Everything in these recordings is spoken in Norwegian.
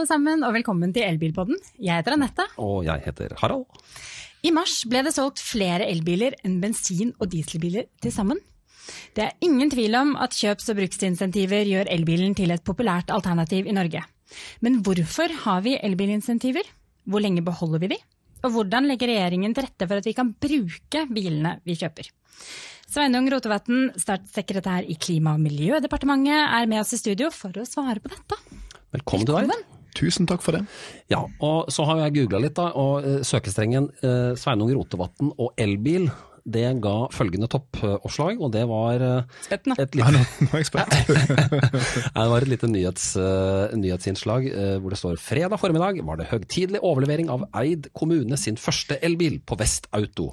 alle sammen, og velkommen til Elbilpodden. Jeg heter Anette. Og jeg heter Harald. I mars ble det solgt flere elbiler enn bensin- og dieselbiler til sammen. Det er ingen tvil om at kjøps- og bruksinsentiver gjør elbilen til et populært alternativ i Norge. Men hvorfor har vi elbilinsentiver? Hvor lenge beholder vi de? Og hvordan legger regjeringen til rette for at vi kan bruke bilene vi kjøper? Sveinung Rotevatn, statssekretær i Klima- og miljødepartementet, er med oss i studio for å svare på dette. Velkommen til deg. Tusen takk for det. Ja, og så har jeg googla litt, da, og uh, søkestrengen eh, Sveinung Rotevatn og elbil, det ga følgende toppoppslag, og det var uh, et lite det var et lite nyhets, nyhetsinnslag hvor det står fredag formiddag var det høgtidelig overlevering av Eid kommune sin første elbil på Vestauto.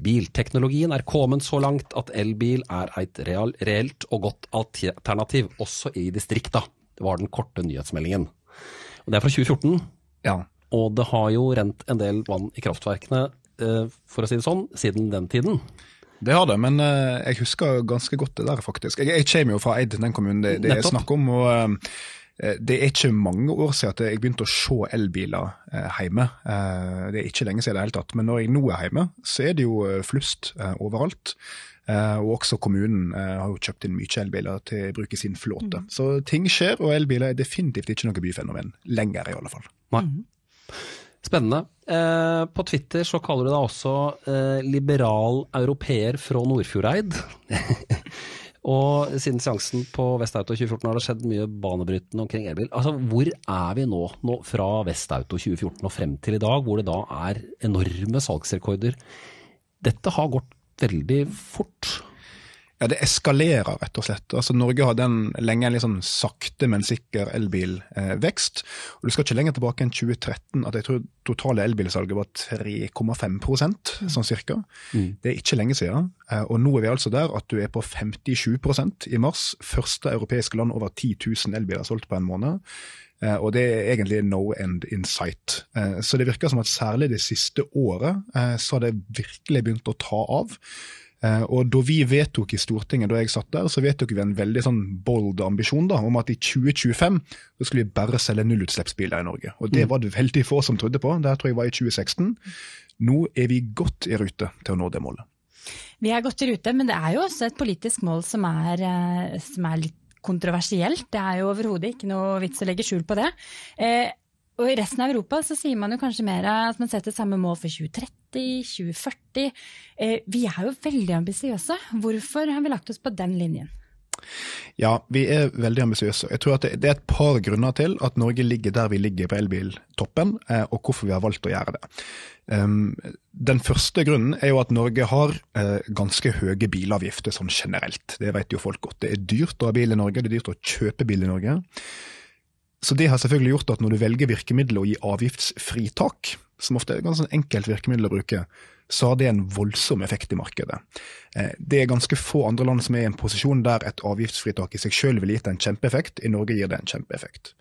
Bilteknologien er kommet så langt at elbil er et real, reelt og godt alternativ, også i distrikta. Var den korte nyhetsmeldingen. Og Det er fra 2014, Ja. og det har jo rent en del vann i kraftverkene, eh, for å si det sånn, siden den tiden. Det har det, men uh, jeg husker ganske godt det der, faktisk. Jeg, jeg kommer jo fra Eid, den kommunen det, det er snakk om. og uh, Det er ikke mange år siden at jeg begynte å se elbiler hjemme. Det er ikke lenge siden i det hele tatt. Men når jeg nå er hjemme, så er det jo flust overalt. Uh, og også kommunen uh, har jo kjøpt inn mye elbiler til bruk i sin flåte. Så ting skjer, og elbiler er definitivt ikke noe byfenomen. Lenger, i alle fall. Nei. Spennende. Eh, på Twitter så kaller du deg også eh, liberal europeer fra Nordfjordeid. og siden seansen på Vestauto 2014 har det skjedd mye banebrytende omkring elbil. Altså, Hvor er vi nå, nå fra Vestauto 2014 og frem til i dag, hvor det da er enorme salgsrekorder? Dette har gått veldig fort. Ja, det eskalerer, rett og slett. Altså, Norge hadde en, lenge en litt sånn sakte, men sikker elbilvekst. Eh, og Du skal ikke lenger tilbake enn 2013 at jeg tror totale elbilsalget var 3,5% sånn cirka. Det er ikke lenge siden. Eh, og nå er vi altså der at du er på 57% i mars. Første europeiske land over 10 000 elbiler solgt på en måned. Eh, og det er egentlig no end in sight. Eh, så det virker som at særlig det siste året eh, så har det virkelig begynt å ta av. Og da vi vedtok i Stortinget, da jeg satt der, så vedtok vi en veldig sånn bold ambisjon da, om at i 2025 så skulle vi bare selge nullutslippsbiler i Norge. Og det var det veldig få som trodde på. Det tror jeg var i 2016. Nå er vi godt i rute til å nå det målet. Vi er godt i rute, men det er jo også et politisk mål som er, som er litt kontroversielt. Det er jo overhodet ikke noe vits å legge skjul på det. Eh, og I resten av Europa så sier man jo kanskje mer at man setter samme mål for 2030, 2040. Eh, vi er jo veldig ambisiøse. Hvorfor har vi lagt oss på den linjen? Ja, vi er veldig ambisiøse. Jeg tror at det, er et par grunner til at Norge ligger der vi ligger på elbiltoppen, eh, og hvorfor vi har valgt å gjøre det. Um, den første grunnen er jo at Norge har eh, ganske høye bilavgifter sånn generelt. Det vet jo folk godt. Det er dyrt å ha bil i Norge, det er dyrt å kjøpe bil i Norge. Så det har selvfølgelig gjort at når du velger virkemidler å gi avgiftsfritak, som ofte er et ganske enkelt virkemiddel å bruke, så har det en voldsom effekt i markedet. Eh, Det er ganske få andre land som er i en posisjon der et avgiftsfritak i seg selv ville gitt en kjempeeffekt. I Norge gir det en kjempeeffekt.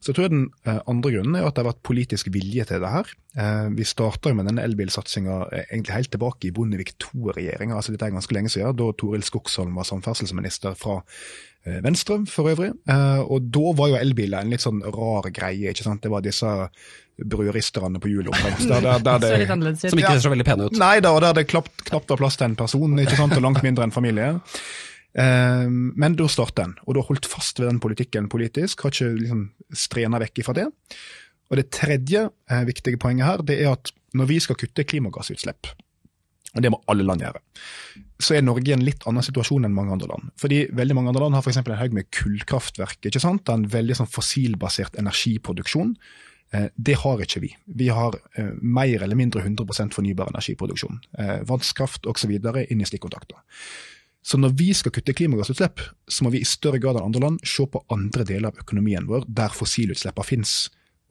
Så jeg tror Den eh, andre grunnen er at det har vært politisk vilje til det her. Eh, Vi starta med denne elbilsatsinga egentlig helt tilbake i Bondevik II-regjeringa. Altså dette er ganske lenge siden, da Toril Skogsholm var samferdselsminister fra eh, Venstre for øvrig. Eh, Og da var jo elbiler en litt sånn rar greie. ikke sant? Det var disse brødristerne på hjul omtrent. Der, der, der Det så litt annerledes ut. Som ikke ser så veldig pene ut. Nei da, og der det knapt var plass til en person, ikke sant, og langt mindre enn familie. Eh, men da startet den, og da holdt fast ved den politikken politisk, har ikke liksom strena vekk ifra det. Og det tredje eh, viktige poenget her, det er at når vi skal kutte klimagassutslipp, og det må alle land gjøre, så er Norge i en litt annen situasjon enn mange andre land. Fordi veldig mange andre land har f.eks. en haug med kullkraftverk, ikke sant? En veldig sånn fossilbasert energiproduksjon. Eh, Det har ikke vi. Vi har eh, mer eller mindre 100% fornybar energiproduksjon. Vannkraft osv. inn i stikkontakter. Så når vi skal kutte klimagassutslipp, så må vi i større grad enn andre land se på andre deler av økonomien vår der fossilutslippene finnes.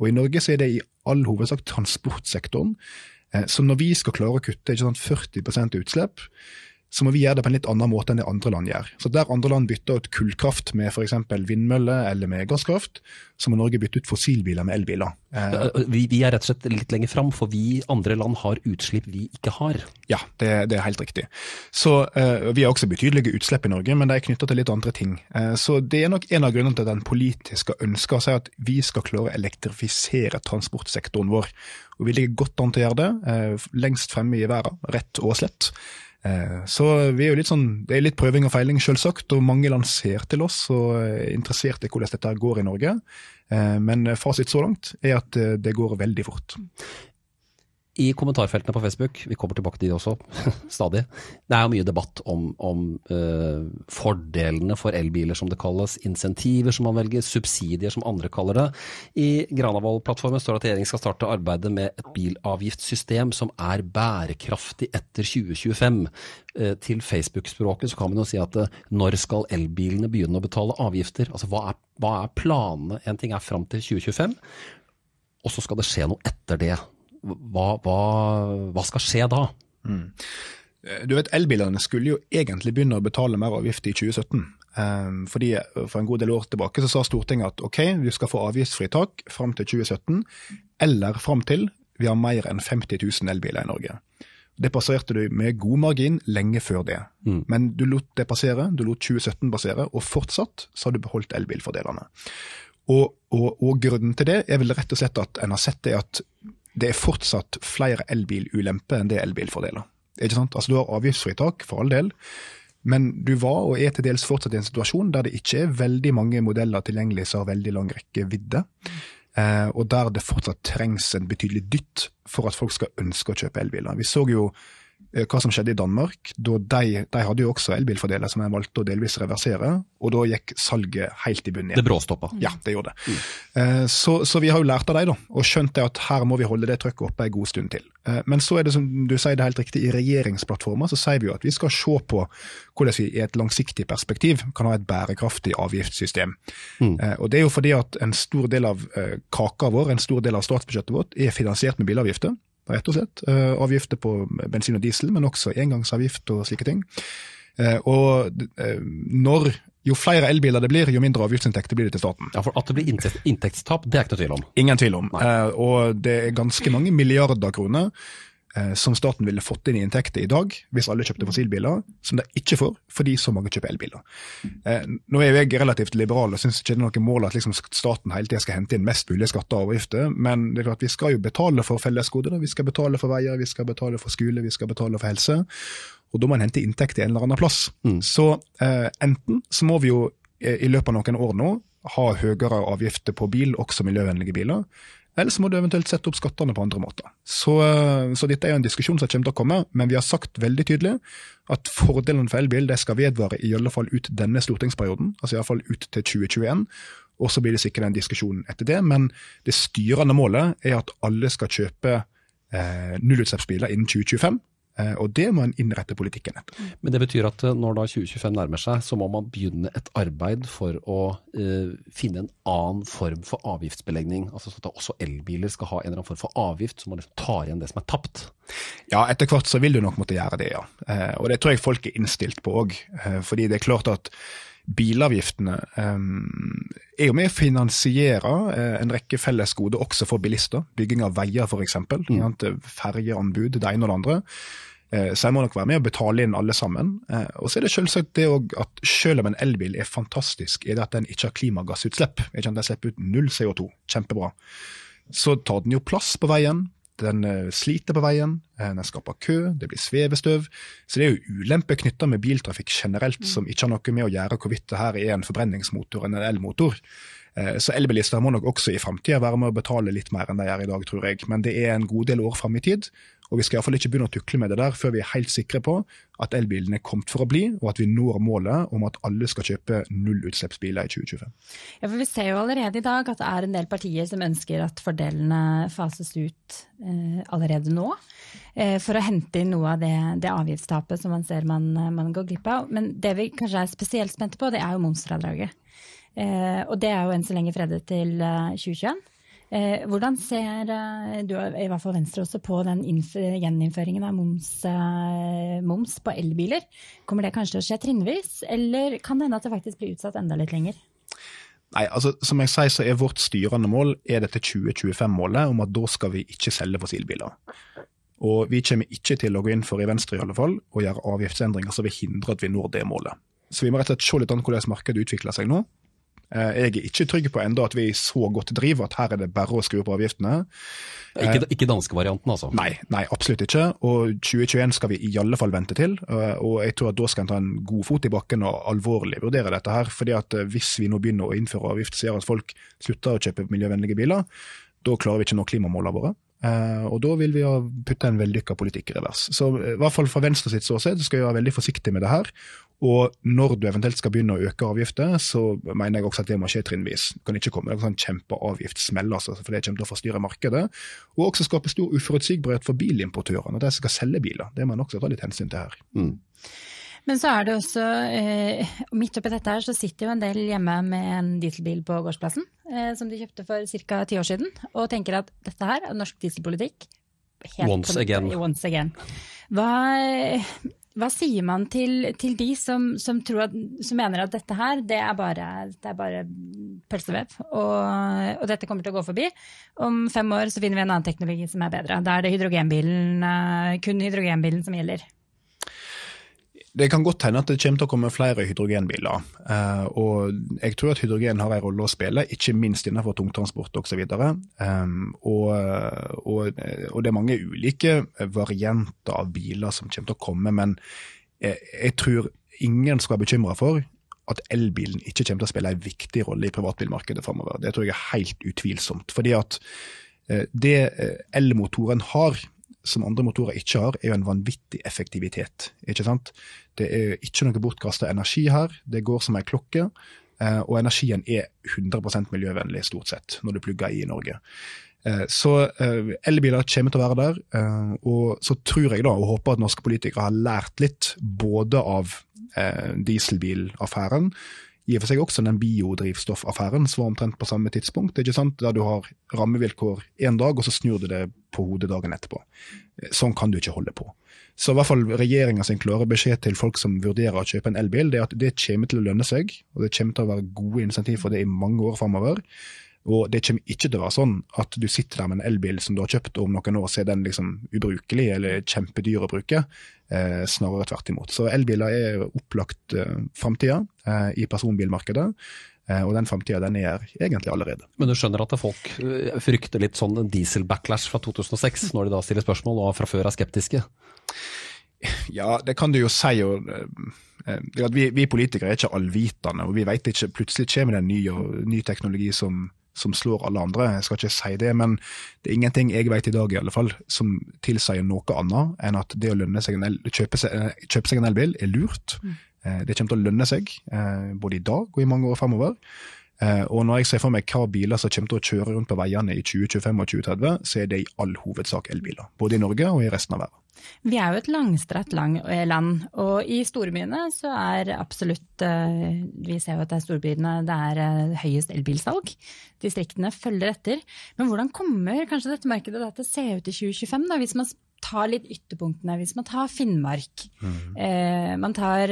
Og i Norge så er det i all hovedsak transportsektoren. Eh, Så når vi skal klare å kutte sant, 40% utslipp, så må vi gjøre det på en litt annen måte enn det andre land gjør. Så Der andre land bytter ut kullkraft med f.eks. vindmøller eller med gasskraft, så må Norge bytte ut fossilbiler med elbiler. Eh, vi, vi, er rett og slett litt lenger fram, for vi andre land har utslipp vi ikke har. Ja, det, det er helt riktig. Så Vi har også betydelige utslipp i Norge, men de er knytta til litt andre ting. Uh, så Det er nok en av grunnene til at den politiske ønsker seg at vi skal klare å elektrifisere transportsektoren vår. Og Vi ligger godt an til å gjøre det, uh, lengst fremme i verden, rett og slett. Eh, så vi er jo litt sånn, det er litt prøving og feiling, selvsagt, og mange land ser til oss og er interessert i hvordan dette går i Norge. Eh, men fasit så langt er at eh, det går veldig fort i kommentarfeltene på Facebook, vi kommer tilbake til de også, stadig, det er jo mye debatt om, om uh, fordelene for elbiler, som det kalles, insentiver som man velger, subsidier som andre kaller det. I Granavolden-plattformen står det at regjeringen skal starte arbeidet med et bilavgiftssystem som er bærekraftig etter 2025. Uh, eh, til Facebook-språket så kan man jo si at uh, når skal elbilene begynne å betale avgifter? Altså hva er, hva er planene? En ting er fram til 2025, og så skal det skje noe etter det hva, hva, hva skal skje da? Mm. Du vet, Elbilene skulle jo egentlig begynne å betale mer avgift i 2017. Um, fordi For en god del år tilbake så sa Stortinget at ok, vi skal få avgiftsfritak fram til 2017, eller fram til vi har mer enn 50 000 elbiler i Norge. Det passerte du med god margin lenge før det. Mm. Men du lot det passere, du lot 2017 passere, og fortsatt så har du beholdt elbilfordelene. Og, og, og, grunnen til det er vel rett og slett at en har sett det at det er fortsatt flere elbilulemper enn det er elbilfordeler. Ikke sant? Altså Du har avgiftsfritak, for all del, men du var og er til dels fortsatt i en situasjon der det ikke er veldig mange modeller tilgjengelig som har veldig lang rekkevidde, eh, og der det fortsatt trengs en betydelig dytt for at folk skal ønske å kjøpe elbiler. Vi så jo hva som skjedde i Danmark. Da de, de hadde jo også elbilfordeler som de valgte å delvis reversere, og da gikk salget helt i bunnen igjen. Det bråstoppa. Ja, det gjorde det. Mm. Eh, så, så, vi har jo lært av dem, da, og skjønt at her må vi holde det trøkket oppe en god stund til. Eh, men så er det som du sier det helt riktig, i regjeringsplattforma så sier vi jo at vi skal se på hvordan vi i et langsiktig perspektiv kan ha et bærekraftig avgiftssystem. Mm. Og det er jo fordi at en stor del av kaka vår, en stor del av statsbudsjettet vårt, er finansiert med bilavgifter rett og slett. Eh, avgifter på bensin og diesel, men også engangsavgift og slike ting. Eh, og eh, når jo flere elbiler det blir, jo mindre avgiftsinntekter blir det til staten. Ja, For at det blir inntektstap, det er ikke noe tvil om? Ingen tvil om. Nei. Og det er ganske mange milliarder kroner som staten ville fått inn i inntekter i dag, hvis alle kjøpte fossilbiler, som de ikke får fordi så mange kjøper elbiler. Eh, nå er jeg relativt liberal og syns ikke det er noe mål at liksom staten hele tida skal hente inn mest mulig skatter og avgifter, men det er klart vi skal jo betale for fellesgoder. Vi skal betale for veier, vi skal betale for skole, vi skal betale for helse. Og da må en hente inntekt i en eller annen plass. Mm. Så eh, enten så må vi jo eh, i løpet av noen år nå ha høyere avgifter på bil, også miljøvennlige biler. Eller så må du eventuelt sette opp skattene på andre måter. Så, eh, så, dette er jo en diskusjon som kommer til å komme, men vi har sagt veldig tydelig at fordelene for elbil det skal vedvare i alle fall ut denne stortingsperioden, altså iallfall ut til 2021. Og så blir det sikkert en diskusjon etter det, men det styrende målet er at alle skal kjøpe eh, nullutslippsbiler innen 2025. Eh, og det må en innrette politikken etter. Men det betyr at eh, når da 2025 nærmer seg, så må man begynne et arbeid for å uh, finne en annen form for avgiftsbelegning. Altså sånn at også elbiler skal ha en eller annen form for avgift, så man liksom tar igjen det som er tapt. Ja, etter hvert så vil du nok måtte gjøre det, ja. Uh, og det tror jeg folk er innstilt på òg. Uh, fordi det er klart at bilavgiftene um, er jo med å finansiere en rekke felles goder også for bilister. Bygging av veier f.eks. Mm. Ferjeanbud, det ene og det andre. Eh, så jeg må nok være med og betale inn alle sammen. Eh, og så er det selvsagt det òg at selv om en elbil er fantastisk, er det at den ikke har klimagassutslipp. Ikke Den slipper ut null CO2. Kjempebra. Så tar den jo plass på veien. Den eh, sliter på veien, den skaper kø, det blir svevestøv. Så det er jo ulemper knytta med biltrafikk generelt mm. som ikke har noe med å gjøre hvorvidt det her er en forbrenningsmotor enn en elmotor. Så elbilister må nok også i framtida være med å betale litt mer enn de gjør i dag, tror jeg. Men det er en god del år fram i tid. Og vi skal iallfall ikke begynne å tukle med det der før vi er helt sikre på at elbilen er kommet for å bli, og at vi når målet om at alle skal kjøpe nullutslippsbiler i 2025. Ja, for Vi ser jo allerede i dag at det er en del partier som ønsker at fordelene fases ut eh, allerede nå. Eh, for å hente inn noe av det, det avgiftstapet som man ser man, man, går glipp av. Men det vi kanskje er spesielt spente på, det er jo momsfradraget. Eh, og det er jo enn så lenge fredet til 2021. Eh, hvordan ser eh, du, i hvert fall Venstre også, på den gjeninnføringen av moms, eh, moms på elbiler? Kommer det kanskje til å skje trinnvis, eller kan det hende at det faktisk blir utsatt enda litt lenger? Nei, altså Som jeg sier, så er vårt styrende mål er dette 2025-målet om at da skal vi ikke selge fossilbiler. Og vi kommer ikke til å gå inn for, i Venstre i alle fall, å gjøre avgiftsendringer som vil hindre at vi når det målet. Så vi må rett og slett se litt an hvordan markedet utvikler seg nå. Eh, jeg er ikke trygg på enda at vi så godt driver at her er det bare å skru på avgiftene. Ikke, eh, ikke danskevarianten, altså? Nei, nei, absolutt ikke. Og 2021 skal vi i alle fall vente til. Eh, og jeg tror at da skal en ta en god fot i bakken og alvorlig vurdere dette her. fordi at hvis vi nå begynner å innføre avgift som gjør at folk slutter å kjøpe miljøvennlige biler, da klarer vi ikke å nå klimamålene våre. Uh, og da vil vi jo putte en vellykka politikk i revers. Så i hvert fall fra Venstre sitt ståsted skal vi være veldig forsiktige med det her. Og når du eventuelt skal begynne å øke avgifter, så mener jeg også at det må skje trinnvis. Du kan ikke komme med en sånn kjempeavgiftssmell, altså, for det kommer til å forstyrre markedet. Og også skape stor uforutsigbarhet for bilimportørene, de som skal selge biler. Det må en også ta litt hensyn til her. Mm. Men så er det også, eh, midt oppi dette her, så sitter jo en del hjemme med en dieselbil på gårdsplassen, eh, som de kjøpte for ca. ti år siden, og tenker at dette her er norsk dieselpolitikk. Once again. Once again. Hva, hva sier man til, til de som, som, at, som, mener at dette her, det er bare, det er bare pølsevev, og, og, dette kommer til å gå forbi? Om fem år så finner vi en annen teknologi som er bedre. Da er det hydrogenbilen, eh, kun hydrogenbilen som gjelder. Det kan godt hende at det kommer til å komme flere hydrogenbiler. Uh, og jeg tror at hydrogen har en rolle å spille, ikke minst innenfor tungtransport osv. Um, og, og, og det er mange ulike varianter av biler som kommer til å komme, men jeg, jeg tror ingen skal være bekymra for at elbilen ikke kommer til å spille en viktig rolle i privatbilmarkedet framover. Det tror jeg er helt utvilsomt. Fordi at uh, det elmotoren har, som andre motorer ikke har, er jo en vanvittig effektivitet. ikke sant? Det er ikke noe bortkasta energi her, det går som ei klokke. Eh, og energien er 100% miljøvennlig, stort sett, når du plugger i i Norge. Eh, så eh, elbiler kommer til å være der. Og så tror jeg da, og håper at norske politikere har lært litt, både av dieselbilaffæren, i og for seg også den biodrivstoffaffæren som var omtrent på samme tidspunkt. ikke sant? Der du har rammevilkår én dag, og så snur du det på hodet dagen etterpå. Sånn kan du ikke holde på. Så i hvert fall regjeringa sin klare beskjed til folk som vurderer å kjøpe en elbil, det er at det kommer til å lønne seg, og det kommer til å være gode insentiv for det i mange år framover. Og det kommer ikke til å være sånn at du sitter der med en elbil som du har kjøpt, og om noen år så er den liksom ubrukelig eller kjempedyr å bruke. Eh, snarere tvert imot. Så elbiler er opplagt eh, framtida eh, i personbilmarkedet. Eh, og den framtida den er egentlig allerede. Men du skjønner at folk frykter litt sånn diesel-backlash fra 2006, når de da stiller spørsmål og fra før er skeptiske? Ja, det kan du jo si. Og, eh, vi, vi, politikere er ikke allvitende, og vi vet ikke Plutselig kommer det en ny, ny teknologi som som slår alle andre. Jeg skal ikke si det, men det er ingenting jeg vet i dag i alle fall, som tilsier noe annet enn at det å seg el, kjøpe, seg, eh, kjøpe seg en elbil er lurt. Mm. Eh, det kommer til å lønne seg, eh, både i dag og i mange år fremover. Og når jeg ser for meg hva biler som kommer til å kjøre rundt på veiene i 2025 og 2030, så er det i all hovedsak elbiler. Både i Norge og i resten av verden. Vi er jo et langstrakt lang eh, land, og i storbyene så er absolutt eh, Vi ser jo at det er storbyene det er eh, høyest elbilsalg. Distriktene følger etter. Men hvordan kommer kanskje dette markedet da til å se ut i 2025, da, hvis man tar litt ytterpunktene, hvis man tar Finnmark. Mm. Eh, man tar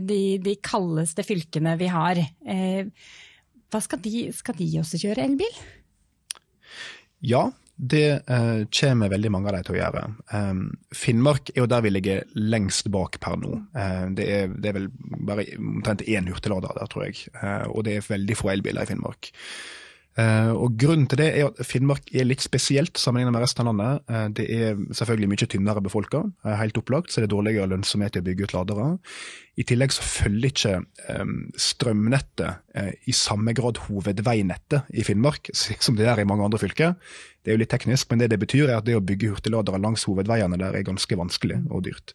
de, de, kaldeste fylkene vi har. Eh, hva skal de, skal de også kjøre elbil? Ja, det uh, kommer veldig mange av de til å gjøre. Um, Finnmark er jo der vi ligger lengst bak per nå. Uh, det, er, det, er, vel bare omtrent én hurtiglader der, tror jeg. Uh, og det er veldig få elbiler i Finnmark. Og Grunnen til det er at Finnmark er litt spesielt sammenlignet med resten av landet. det er selvfølgelig mye tynnere befolka. helt opplagt så det er dårligere lønnsomhet i å bygge ut ladere. I tillegg så følger ikke strømnettet i samme grad hovedveinettet i Finnmark som det er i mange andre fylker. Det er jo litt teknisk, men det det betyr er at det å bygge hurtigladere langs hovedveiene der er ganske vanskelig og dyrt.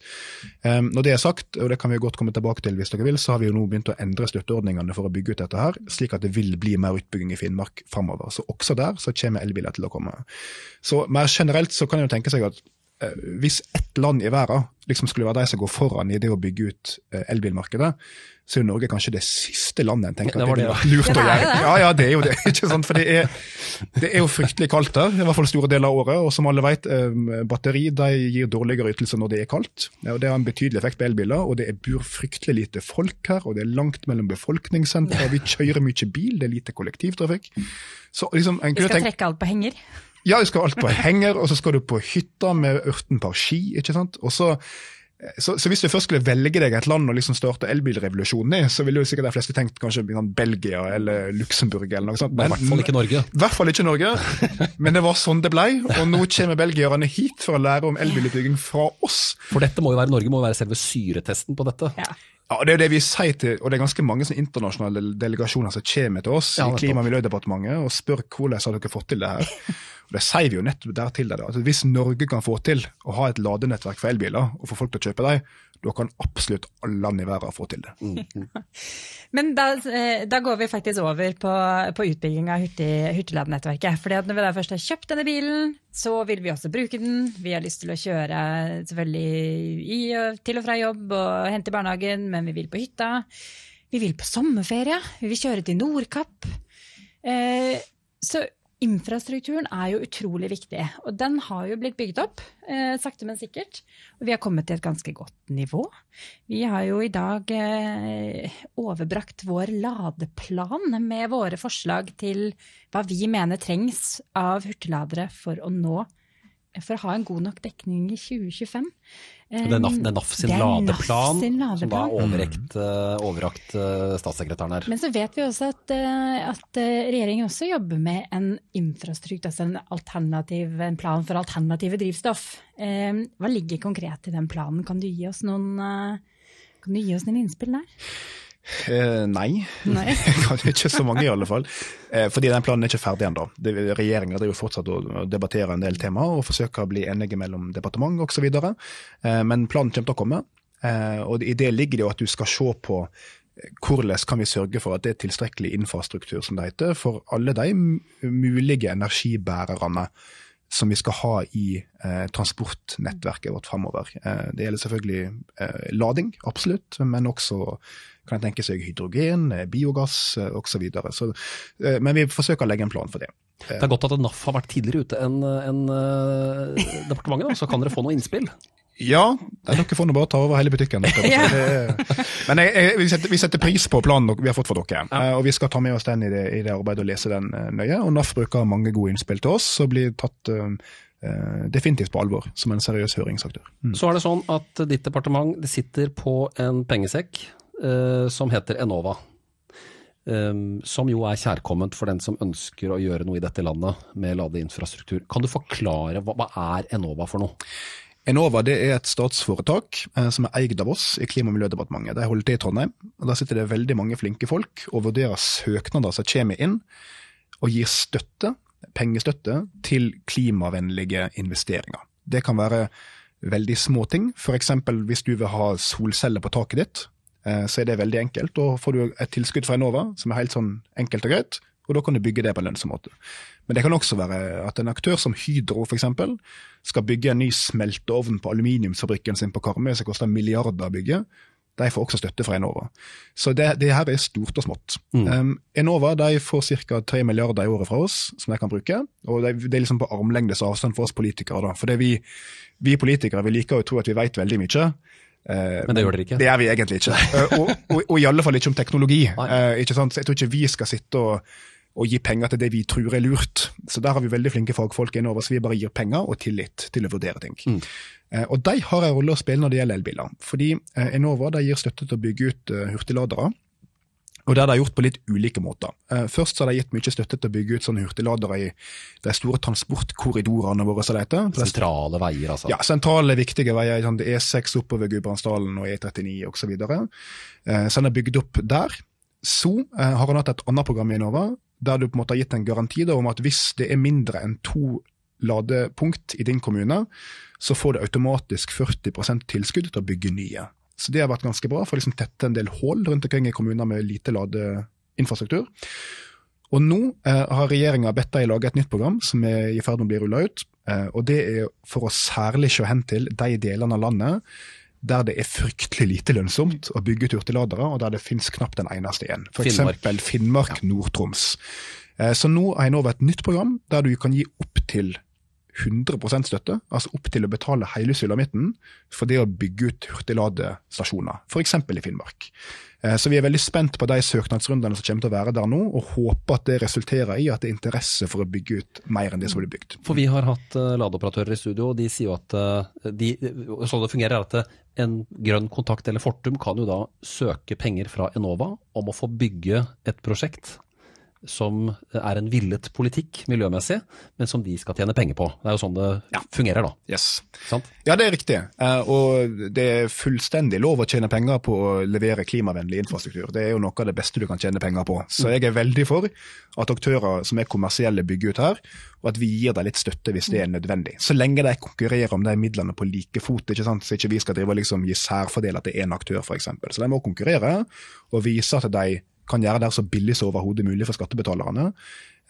Når det er sagt, og det kan vi godt komme tilbake til hvis dere vil, så har vi jo nå begynt å endre støtteordningene for å bygge ut dette her, slik at det vil bli mer utbygging i Finnmark framover. Så også der så kommer elbiler til å komme. Så mer generelt så kan en tenke seg at hvis ett land i verden liksom skulle være de som går foran i det å bygge ut eh, elbilmarkedet, så er jo Norge kanskje det siste landet en tenker Det at var det det, ville vært lurt å gjøre. Ja, ja, det er jo det. ikke sant? For det er, det er jo fryktelig kaldt der, i hvert fall store deler av året. Og som alle vet, eh, batteri de gir dårligere ytelser når det er kaldt. Og Det har en betydelig effekt på elbiler, og det er bor fryktelig lite folk her, og det er langt mellom befolkningssentre, vi kjører mye bil, det er lite kollektivtrafikk. Så liksom, en Vi skal tenke, trekke alt på henger. Ja, du skal alt på henger, og så skal du på hytta med 18 par ski, ikke sant. Og så, så, så hvis du først skulle velge deg et land å liksom starte elbilrevolusjonen i, så ville jo sikkert de fleste tenkt kanskje sånn Belgia eller Luxembourg eller noe sånt. Men i hvert fall ikke Norge. I hvert fall ikke Norge, men det var sånn det blei. Og nå kommer belgierne hit for å lære om elbilutbygging fra oss. For dette må jo være, Norge må jo være selve syretesten på dette. Ja. Ja, og Det er jo det vi sier til, og det er ganske mange internasjonale delegasjoner som kommer til oss Ja, i. Klima- og miljødepartementet og spør hvordan har dere fått til det her. Og Det sier vi jo nettopp der til. Altså, hvis Norge kan få til å ha et ladenettverk for elbiler, og få folk til å kjøpe dem, da kan absolutt alle land i verden få til det. Men da, eh, da går vi faktisk over på, på utbygging av hurtig, hurtigladenettverket. Fordi at når vi da først har kjøpt denne bilen, så vil vi også bruke den. Vi har lyst til å kjøre selvfølgelig i til og fra jobb og hente i barnehagen, men vi vil på hytta. Vi vil på sommerferie. Vi vil kjøre til Nordkapp. Eh, så infrastrukturen er jo utrolig viktig, og den har jo blitt bygd opp, eh, sakte, men sikkert. Og vi har kommet til et ganske godt nivå. Vi har jo i dag eh, overbrakt vår ladeplan med våre forslag til hva vi mener trengs av hurtigladere for å nå for å ha en god nok dekning i 2025. Det er NAF, det er NAF sin er NAF ladeplan, som da ladeplan. er overrekt, eh, overrakt eh, statssekretæren her. Men så vet vi også at, eh, at regjeringen også jobber med en infrastruktur, altså en, alternativ, en plan for alternative drivstoff. Hva ligger konkret i den planen? Kan du gi oss noen, kan du gi oss noen innspill der? Eh, nei, Nei. ikke så mange i alle fall. Eh, fordi den planen er ikke ferdig ennå. Regjeringa driver fortsatt og og debatterer en del temaer og forsøker å bli enige mellom departement osv. Eh, men planen kommer til å komme. Eh, og i det ligger det jo at du skal se på eh, hvordan kan vi sørge for at det er tilstrekkelig infrastruktur som det heter, for alle de mulige energibærerne som vi skal ha i eh, transportnettverket vårt framover. Eh, det gjelder selvfølgelig eh, lading, absolutt, men også kan jeg tenke seg hydrogen, eh, biogass eh, osv. Eh, men vi forsøker å legge en plan for det. Det er godt at NAF har vært tidligere ute enn en, eh, departementet, da, så kan dere få noe innspill. Ja, dere får nå bare ta over hele butikken. dere. Ja. Men jeg, jeg, vi, setter, vi setter pris på planen vi har fått for dere, ja. og vi skal ta med oss den i det, i det arbeidet og lese den eh, nøye. Og NAF bruker mange gode innspill til oss og blir tatt eh, eh, definitivt på alvor som en seriøs høringsaktør. Mm. Så er det sånn at ditt departement det sitter på en pengesekk eh, som heter Enova. Um, som jo er kjærkomment for den som ønsker å gjøre noe i dette landet med ladeinfrastruktur. Kan du forklare hva, hva er Enova for noe? Enova det er et statsforetak eh, som er eid av oss i Klima- og miljødepartementet. De holder til i Trondheim. og Der sitter det veldig mange flinke folk og vurderer søknader som kommer inn, og gir støtte, pengestøtte, til klimavennlige investeringer. Det kan være veldig små ting. F.eks. hvis du vil ha solceller på taket ditt, eh, så er det veldig enkelt. Da får du et tilskudd fra Enova som er helt sånn enkelt og greit, og da kan du bygge det på en lønnsom måte. Men det kan også være at en aktør som Hydro f.eks. skal bygge en ny smelteovn på aluminiumsfabrikken sin på Karmøy som koster milliarder å bygge. De får også støtte fra Enova. Så det, det her er stort og smått. Um, Enova de får ca. 3 milliarder i året fra oss som de kan bruke. og Det, det er liksom på armlengdes avstand for oss politikere. da. For det vi, vi politikere vi liker å tro at vi vet veldig mye. Uh, Men det gjør dere ikke? Det gjør vi egentlig ikke. Uh, og, og, og i alle fall ikke om teknologi. Eh, ikke jeg tror ikke vi skal sitte og, og gi penger til det vi tror er lurt. Så der har vi veldig flinke fagfolk i Enova, så vi bare gir penger og tillit til å vurdere ting. Eh, og de har en rolle å spille når det gjelder elbiler. Fordi eh, Enova gir støtte til å bygge ut eh, hurtigladere. Og det har de gjort på litt ulike måter. Eh, først så har de gitt mye støtte til å bygge ut sånne hurtigladere i de store transportkorridorene våre, som det heter. Er Sentrale veier, altså. ja, sentrale, viktige veier. Sånn, E6 oppover Gudbrandsdalen og E39 osv. Eh, så han er bygd opp der. Så eh, har han hatt et annet program i Enova, der du på en måte har gitt en garanti da, om at hvis det er mindre enn to ladepunkt i din kommune, så får du automatisk 40 tilskudd til å bygge nye. Så det har vært ganske bra for å liksom tette en del hull rundt omkring i kommuner med lite ladeinfrastruktur. Og nå eh, har regjeringa bedt dem lage et nytt program som er i ferd med å bli rulla ut. Eh, og det er for å særlig se hen til de delene av landet der det er fryktelig lite lønnsomt å bygge ut hurtigladere, og der det finnes knapt en eneste igjen. F.eks. Finnmark. Finnmark, ja. Nord-Troms. Eh, Så nå har Enova et nytt program der du kan gi opptil 100% støtte, altså opp til å betale hele sulamitten for det å bygge ut hurtigladestasjoner, f.eks. i Finnmark. Eh, Så vi er veldig spent på de søknadsrundene som kommer til å være der nå, og håper at det resulterer i at det er interesse for å bygge ut mer enn det som blir bygd. For vi har hatt uh, ladeoperatører i studio, og de sier jo at eh, de, sånn det fungerer er at eh, en grønn kontakt eller Fortum kan jo da søke penger fra Enova om å få bygge et prosjekt som er en villet politikk miljømessig, men som de skal tjene penger på. Det er jo sånn det fungerer da. Yes. Sant? Ja, det er riktig. Eh, Og det er fullstendig lov å tjene penger på å levere klimavennlig infrastruktur. Det er jo noe av det beste du kan tjene penger på. Så jeg er veldig for at aktører som er kommersielle bygger ut her, og at vi gir dem litt støtte hvis det er nødvendig. Så lenge de konkurrerer om de midlene på like fot, ikke sant? så ikke vi skal drive og liksom gi særfordeler til én aktør f.eks. Så de må konkurrere og vise at de kan gjøre det så billig som overhodet mulig for skattebetalerne.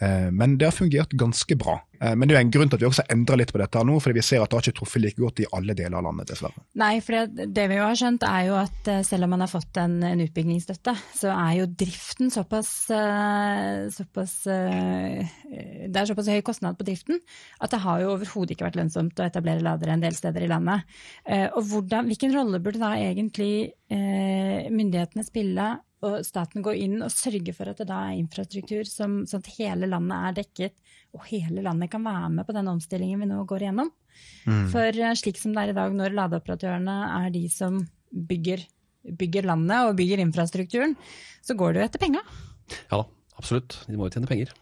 Eh, Men det har fungert ganske bra. Eh, Men det er jo en grunn til at vi også endrer litt på dette nå, fordi vi ser at det har ikke truffet like godt i alle deler av landet, dessverre. Nei, for det, det vi jo har skjønt er jo at eh, selv om man har fått en, en utbyggingsstøtte, så er jo driften såpass, såpass Det er såpass høy kostnad på driften at det har jo overhodet ikke vært lønnsomt å etablere ladere en del steder i landet. Og hvordan, hvilken rolle burde da egentlig myndighetene spille og staten går inn og sørger for at det da er infrastruktur som, sånn at hele landet er dekket, og hele landet kan være med på den omstillingen vi nå går igjennom. For eh, slik som det er i dag, når ladeoperatørene er de som bygger, bygger landet og bygger infrastrukturen, så går det jo etter penga. Ja da, absolutt. De må jo tjene penger.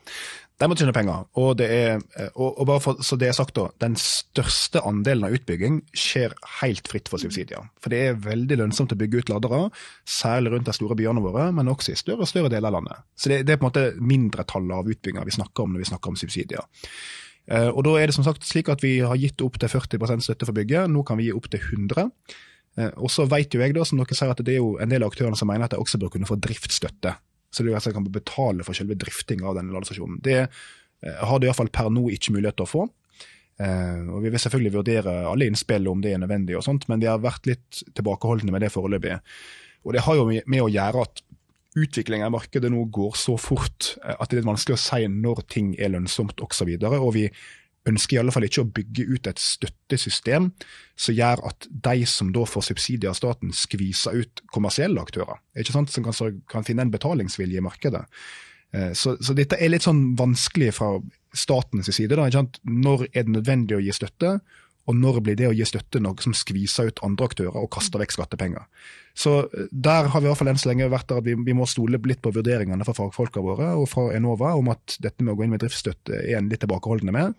De må tjene penger. Og, det er, eh, og, og bare for, så det er sagt da, den største andelen av utbygging skjer helt fritt for subsidier. For det er veldig lønnsomt å bygge ut ladere, særlig rundt de store byene våre, men også i større og større deler av landet. Så det, det er på en måte mindretallet av utbygginger vi snakker om når vi snakker om subsidier. Eh, Og da er det som sagt slik at vi har gitt opp til 40 støtte for bygget, nå kan vi gi opp til 100 Eh, Og så vet jo jeg da, som dere sier, at det er jo en del av aktørene som mener at de også bør kunne få driftsstøtte. Så det er de kan betale for selve drifting av denne ladestasjonen. Det eh, har de iallfall per nå ikke mulighet til å få. Eh, og Vi vil selvfølgelig vurdere alle innspill om det er nødvendig, og sånt, men vi har vært litt tilbakeholdne med det foreløpig. Og Det har jo med å gjøre at utviklingen i markedet nå går så fort eh, at det er litt vanskelig å si når ting er lønnsomt osv. Og, så og vi ønsker i alle fall ikke å bygge ut et støttesystem som gjør at de som da får subsidier av staten, skviser ut kommersielle aktører, ikke sant? som kan, kan finne en betalingsvilje i markedet. Eh, Så, så dette er litt sånn vanskelig fra statens side. Da? Når er det nødvendig å gi støtte, og når blir det å gi støtte noe som skviser ut andre aktører og kaster vekk skattepenger. Så eh, der har vi i hvert fall enn så lenge vært der at vi, vi må stole litt på vurderingene fra fagfolka våre og fra Enova om at dette med å gå inn med driftsstøtte er en litt tilbakeholdne med.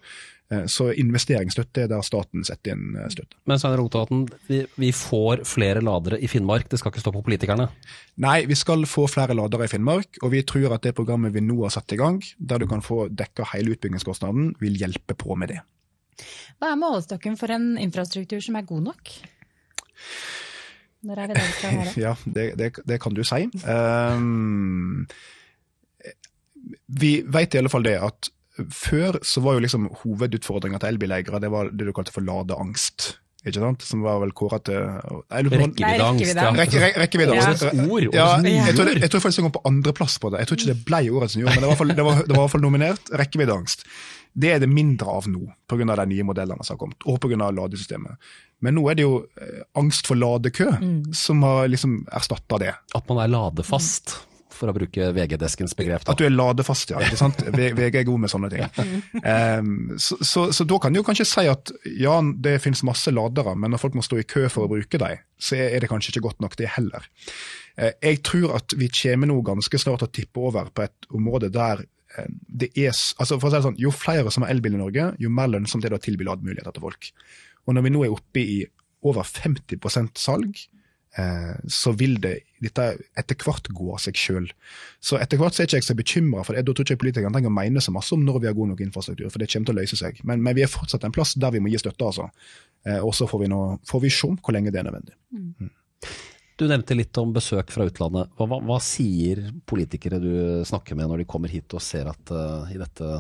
Eh, Så investeringsstøtte er der staten setter inn eh, støtte. Men Svein Rotevatn, vi, vi får flere ladere i Finnmark, det skal ikke stå på politikerne. Nei, vi skal få flere ladere i Finnmark, og vi tror at det programmet vi nå har satt i gang, der du kan få dekka hele utbyggingskostnaden, vil hjelpe på med det. Hva er målestokken for en infrastruktur som er god nok? Når er det den skal være? Ja, det, det, det kan du si. Um, vi vet i alle fall det at før så var jo liksom hovedutfordringa til elbileiere det det du kalte for ladeangst. Ikke sant? Som var vel kåra til Rekkeviddeangst. Ja. Rekke, rekke, rekkeviddeangst. Årets ord, Ja, jeg, tror, jeg tror faktisk det kom på andreplass på det. Jeg tror ikke det ble årets nyord, men det var, i hvert fall- det var, det var i hvert fall nominert. Rekkeviddeangst. Det er det mindre av nå, pga. de nye modellene som har kommet, og pga. ladesystemet. Men nå er det jo eh, angst for ladekø som har liksom erstatta det. At man er ladefast, for å bruke VG-deskens begrep. Da. At du er ladefast, ja. ikke sant? VG er god med sånne ting. Um, så, så, så da kan du jo kanskje si at ja, det finnes masse ladere, men når folk må stå i kø for å bruke dem, så er det kanskje ikke godt nok det heller. Eh, Jeg tror at vi kommer nå ganske snart til å tippe over på et område der eh, det er altså for å si det sånn, Jo flere som har elbil i Norge, jo mer lønnsomt er det å tilby lademuligheter til folk. Og når vi nå er oppe i over 50% salg, så vil det dette etter hvert gå av seg sjøl. Så etter hvert så er ikke jeg så bekymra for det. Da tror ikke politikerne trenger å mene så masse om når vi har god nok infrastruktur, for det kommer til å løse seg. Men, men vi er fortsatt en plass der vi må gi støtte, altså. Eh, og så får vi, nå, får vi se hvor lenge det er nødvendig. Du nevnte litt om besøk fra utlandet. Hva, hva, hva sier politikere du snakker med når de kommer hit og ser at uh, i dette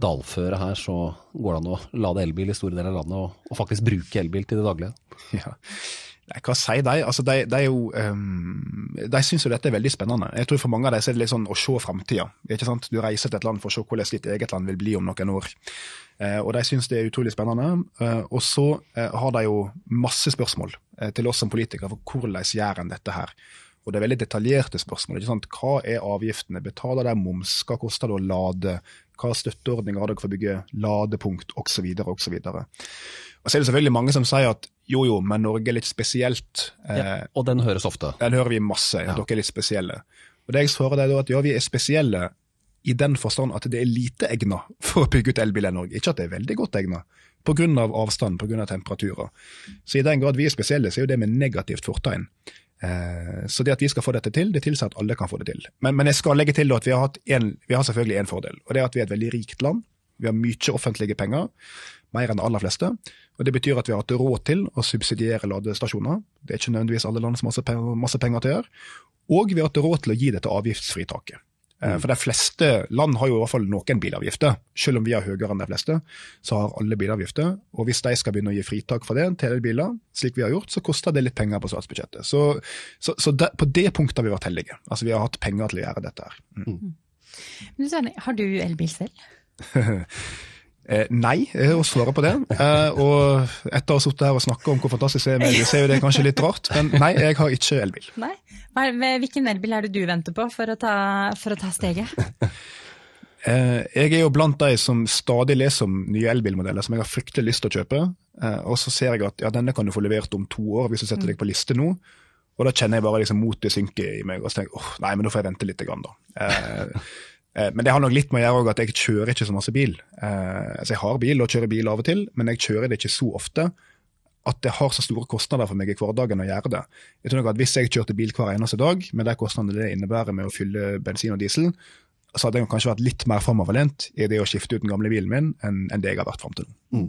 dalføret her så går det an å lade elbil i store deler av landet, og, og faktisk bruke elbil til det daglige? Ja. Nei, hva sier de? Altså, de, de, jo, um, de syns jo dette er veldig spennende. Jeg tror For mange av dem er det litt sånn å se framtida. Du reiser til et land for å se hvordan ditt eget land vil bli om noen år. Uh, og De syns det er utrolig spennende. Uh, og så uh, har de jo masse spørsmål til oss som politikere for hvordan gjør en dette her. Og det er veldig detaljerte spørsmål. Hva er avgiftene? Betaler de moms? Hva koster det å lade? Hva støtteordninger har dere for å bygge ladepunkt, osv. osv. Og så er det selvfølgelig mange som sier at jo jo, men Norge er litt spesielt. Ja, og den høres ofte? Den hører vi masse. Ja. Dere er litt spesielle. Og det jeg svarer deg da, at ja, vi er spesielle i den forstand at det er lite egna for å bygge ut elbiler i Norge. Ikke at det er veldig godt egna, pga. Av avstand, pga. Av temperaturer. Så i den grad vi er spesielle, så er jo det med negativt fortegn. Eh, så det at vi skal få dette til, det tilsier at alle kan få det til. Men, men jeg skal legge til at vi har, en, vi har selvfølgelig én fordel, og det er at vi er et veldig rikt land. Vi har mye offentlige penger, mer enn de aller fleste. Og Det betyr at vi har hatt råd til å subsidiere ladestasjoner. Det er ikke nødvendigvis alle land som har masse penger til å gjøre. Og vi har hatt råd til å gi det til avgiftsfritaket. Eh, for de fleste land har jo i hvert fall noen bilavgifter. Selv om vi har høyere enn de fleste, så har alle bilavgifter. Og hvis de skal begynne å gi fritak for det til elbiler, slik vi har gjort, så koster det litt penger på statsbudsjettet. Så, så, så de, på det punktet har vi vært heldige. Altså vi har hatt penger til å gjøre dette her. Mm. mm. Men Har du elbil selv? Eh, nei, å svare på det. Eh, og etter å ha sittet her og snakka om hvor fantastisk det er med elbil, så er jo det kanskje litt rart. Men nei, jeg har ikke elbil. Nei. Hvilken elbil er det du venter på for å ta, for å ta steget? eh, jeg er jo blant de som stadig leser om nye elbilmodeller som jeg har fryktelig lyst til å kjøpe. Eh, og så ser jeg at ja, denne kan du få levert om to år hvis du setter deg på liste nå. Og da kjenner jeg bare liksom motet synke i meg, og så tenker jeg åh, nei, men da får jeg vente litt, grann, da. Eh, men det har nok litt med å gjøre at jeg kjører ikke så masse bil. Eh, altså Jeg har bil og kjører bil av og til, men jeg kjører det ikke så ofte at det har så store kostnader for meg i hverdagen å gjøre det. Jeg tror nok at Hvis jeg kjørte bil hver eneste dag, med de kostnadene det innebærer med å fylle bensin og diesel, så hadde jeg kanskje vært litt mer framoverlent i det å skifte ut den gamle bilen min enn, enn det jeg har vært fram til nå. Mm.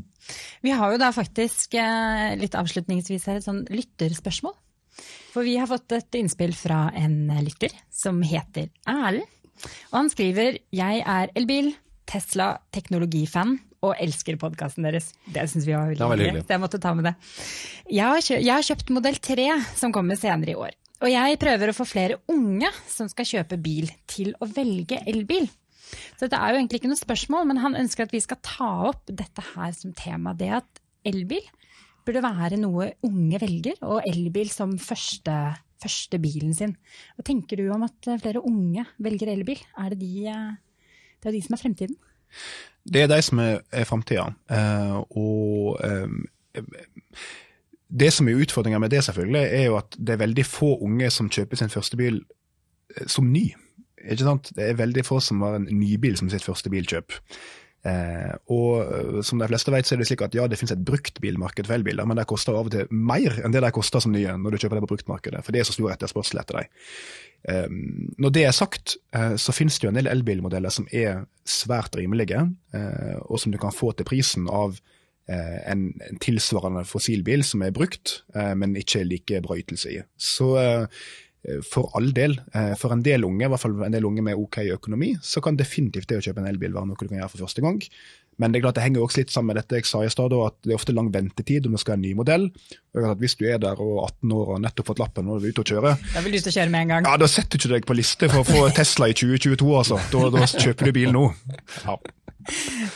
Vi har jo da faktisk, eh, litt avslutningsvis her, et sånn lytterspørsmål. For vi har fått et innspill fra en lytter som heter Erlend. Og han skriver jeg er elbil, Tesla teknologifan og elsker podkasten deres. Det syns vi var veldig, var hyggelig. Så jeg måtte ta med det. Jeg har, kjøpt, jeg har kjøpt modell 3 som kommer senere i år. Og jeg prøver å få flere unge som skal kjøpe bil, til å velge elbil. Så dette er jo egentlig ikke noe spørsmål, men han ønsker at vi skal ta opp dette her som tema. Det at elbil burde være noe unge velger, og elbil som første første bilen sin. Hva tenker du om at flere unge velger elbil? Er det de, det er de som er fremtiden? Det er de som er, er. Uh, og det som er utfordringa med det, selvfølgelig, er jo at det er veldig få unge som kjøper sin første bil eh, som ny. Ikke sant? Det er veldig få som har en nybil som sitt første bilkjøp. Eh, og eh, som de fleste vet, så er det slik at ja, det finnes et bruktbilmarked for elbiler, men de koster av og til mer enn det de koster som nye når du kjøper det på bruktmarkedet, for det er så stor etterspørsel etter dem. Eh, når det er sagt, eh, så finnes det jo en del elbilmodeller som er svært rimelige, eh, og som du kan få til prisen av eh, en, en, tilsvarende fossilbil som er brukt, men ikke like bra ytelse i. Så for all del. Eh, for en del unge, i hvert fall en del unge med OK økonomi, så kan definitivt det å kjøpe en elbil være noe du kan gjøre for første gang. Men det er klart det henger også litt sammen med dette jeg sa i stad, at det er ofte lang ventetid om du skal ha en ny modell. Og at Hvis du er der og 18 år og nettopp fått lappen og er ute og kjøre, Da vil du ut og kjøre med en gang. Ja, Da setter du ikke deg på liste for å få Tesla i 2022, altså. Da, da kjøper du bil nå. Ja.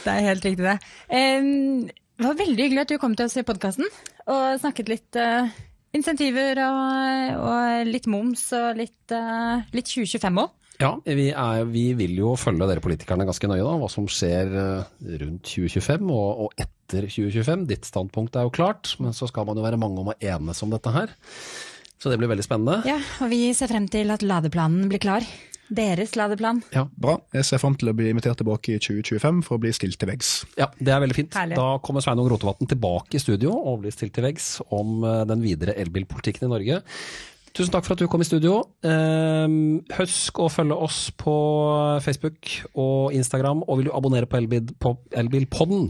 Det er helt riktig, det. Um, det var veldig hyggelig at du kom til oss i podkasten og snakket litt uh, insentiver og, og litt moms og litt, uh, litt 2025 òg. Ja, vi, er, vi, vil jo følge dere politikerne ganske nøye, da, hva som skjer eh, rundt 2025 og, og, etter 2025. Ditt standpunkt er jo klart, men så skal man jo være mange om å enes om dette her. Så det blir veldig spennende. Ja, og vi ser frem til at ladeplanen blir klar. Deres ladeplan. Ja, Bra. Jeg ser fram til å bli invitert tilbake i 2025 for å bli stilt til veggs. Ja, det er veldig fint. Herlig. Da kommer Sveinung Rotevatn tilbake i studio og blir stilt til veggs om eh, den videre elbilpolitikken i Norge. Tusen takk for at du kom i studio. Ehm, husk å følge oss på Facebook og Instagram, og vil du abonnere på, Elbilpodden,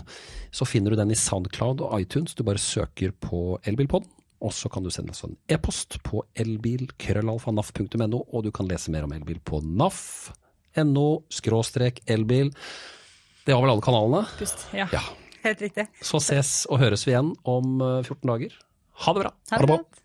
så finner du den i Soundcloud og iTunes. Du bare søker på Elbilpodden. Og så kan du sende oss en e-post på elbil.krøllalfa.naf.no, og du kan lese mer om elbil på naf.no skråstrek elbil. Det var vel alle kanalene? Pust. Ja, Ja. helt riktig. Så ses og høres vi igjen om eh, 14 dager. Ha det bra! Ha det bra. godt.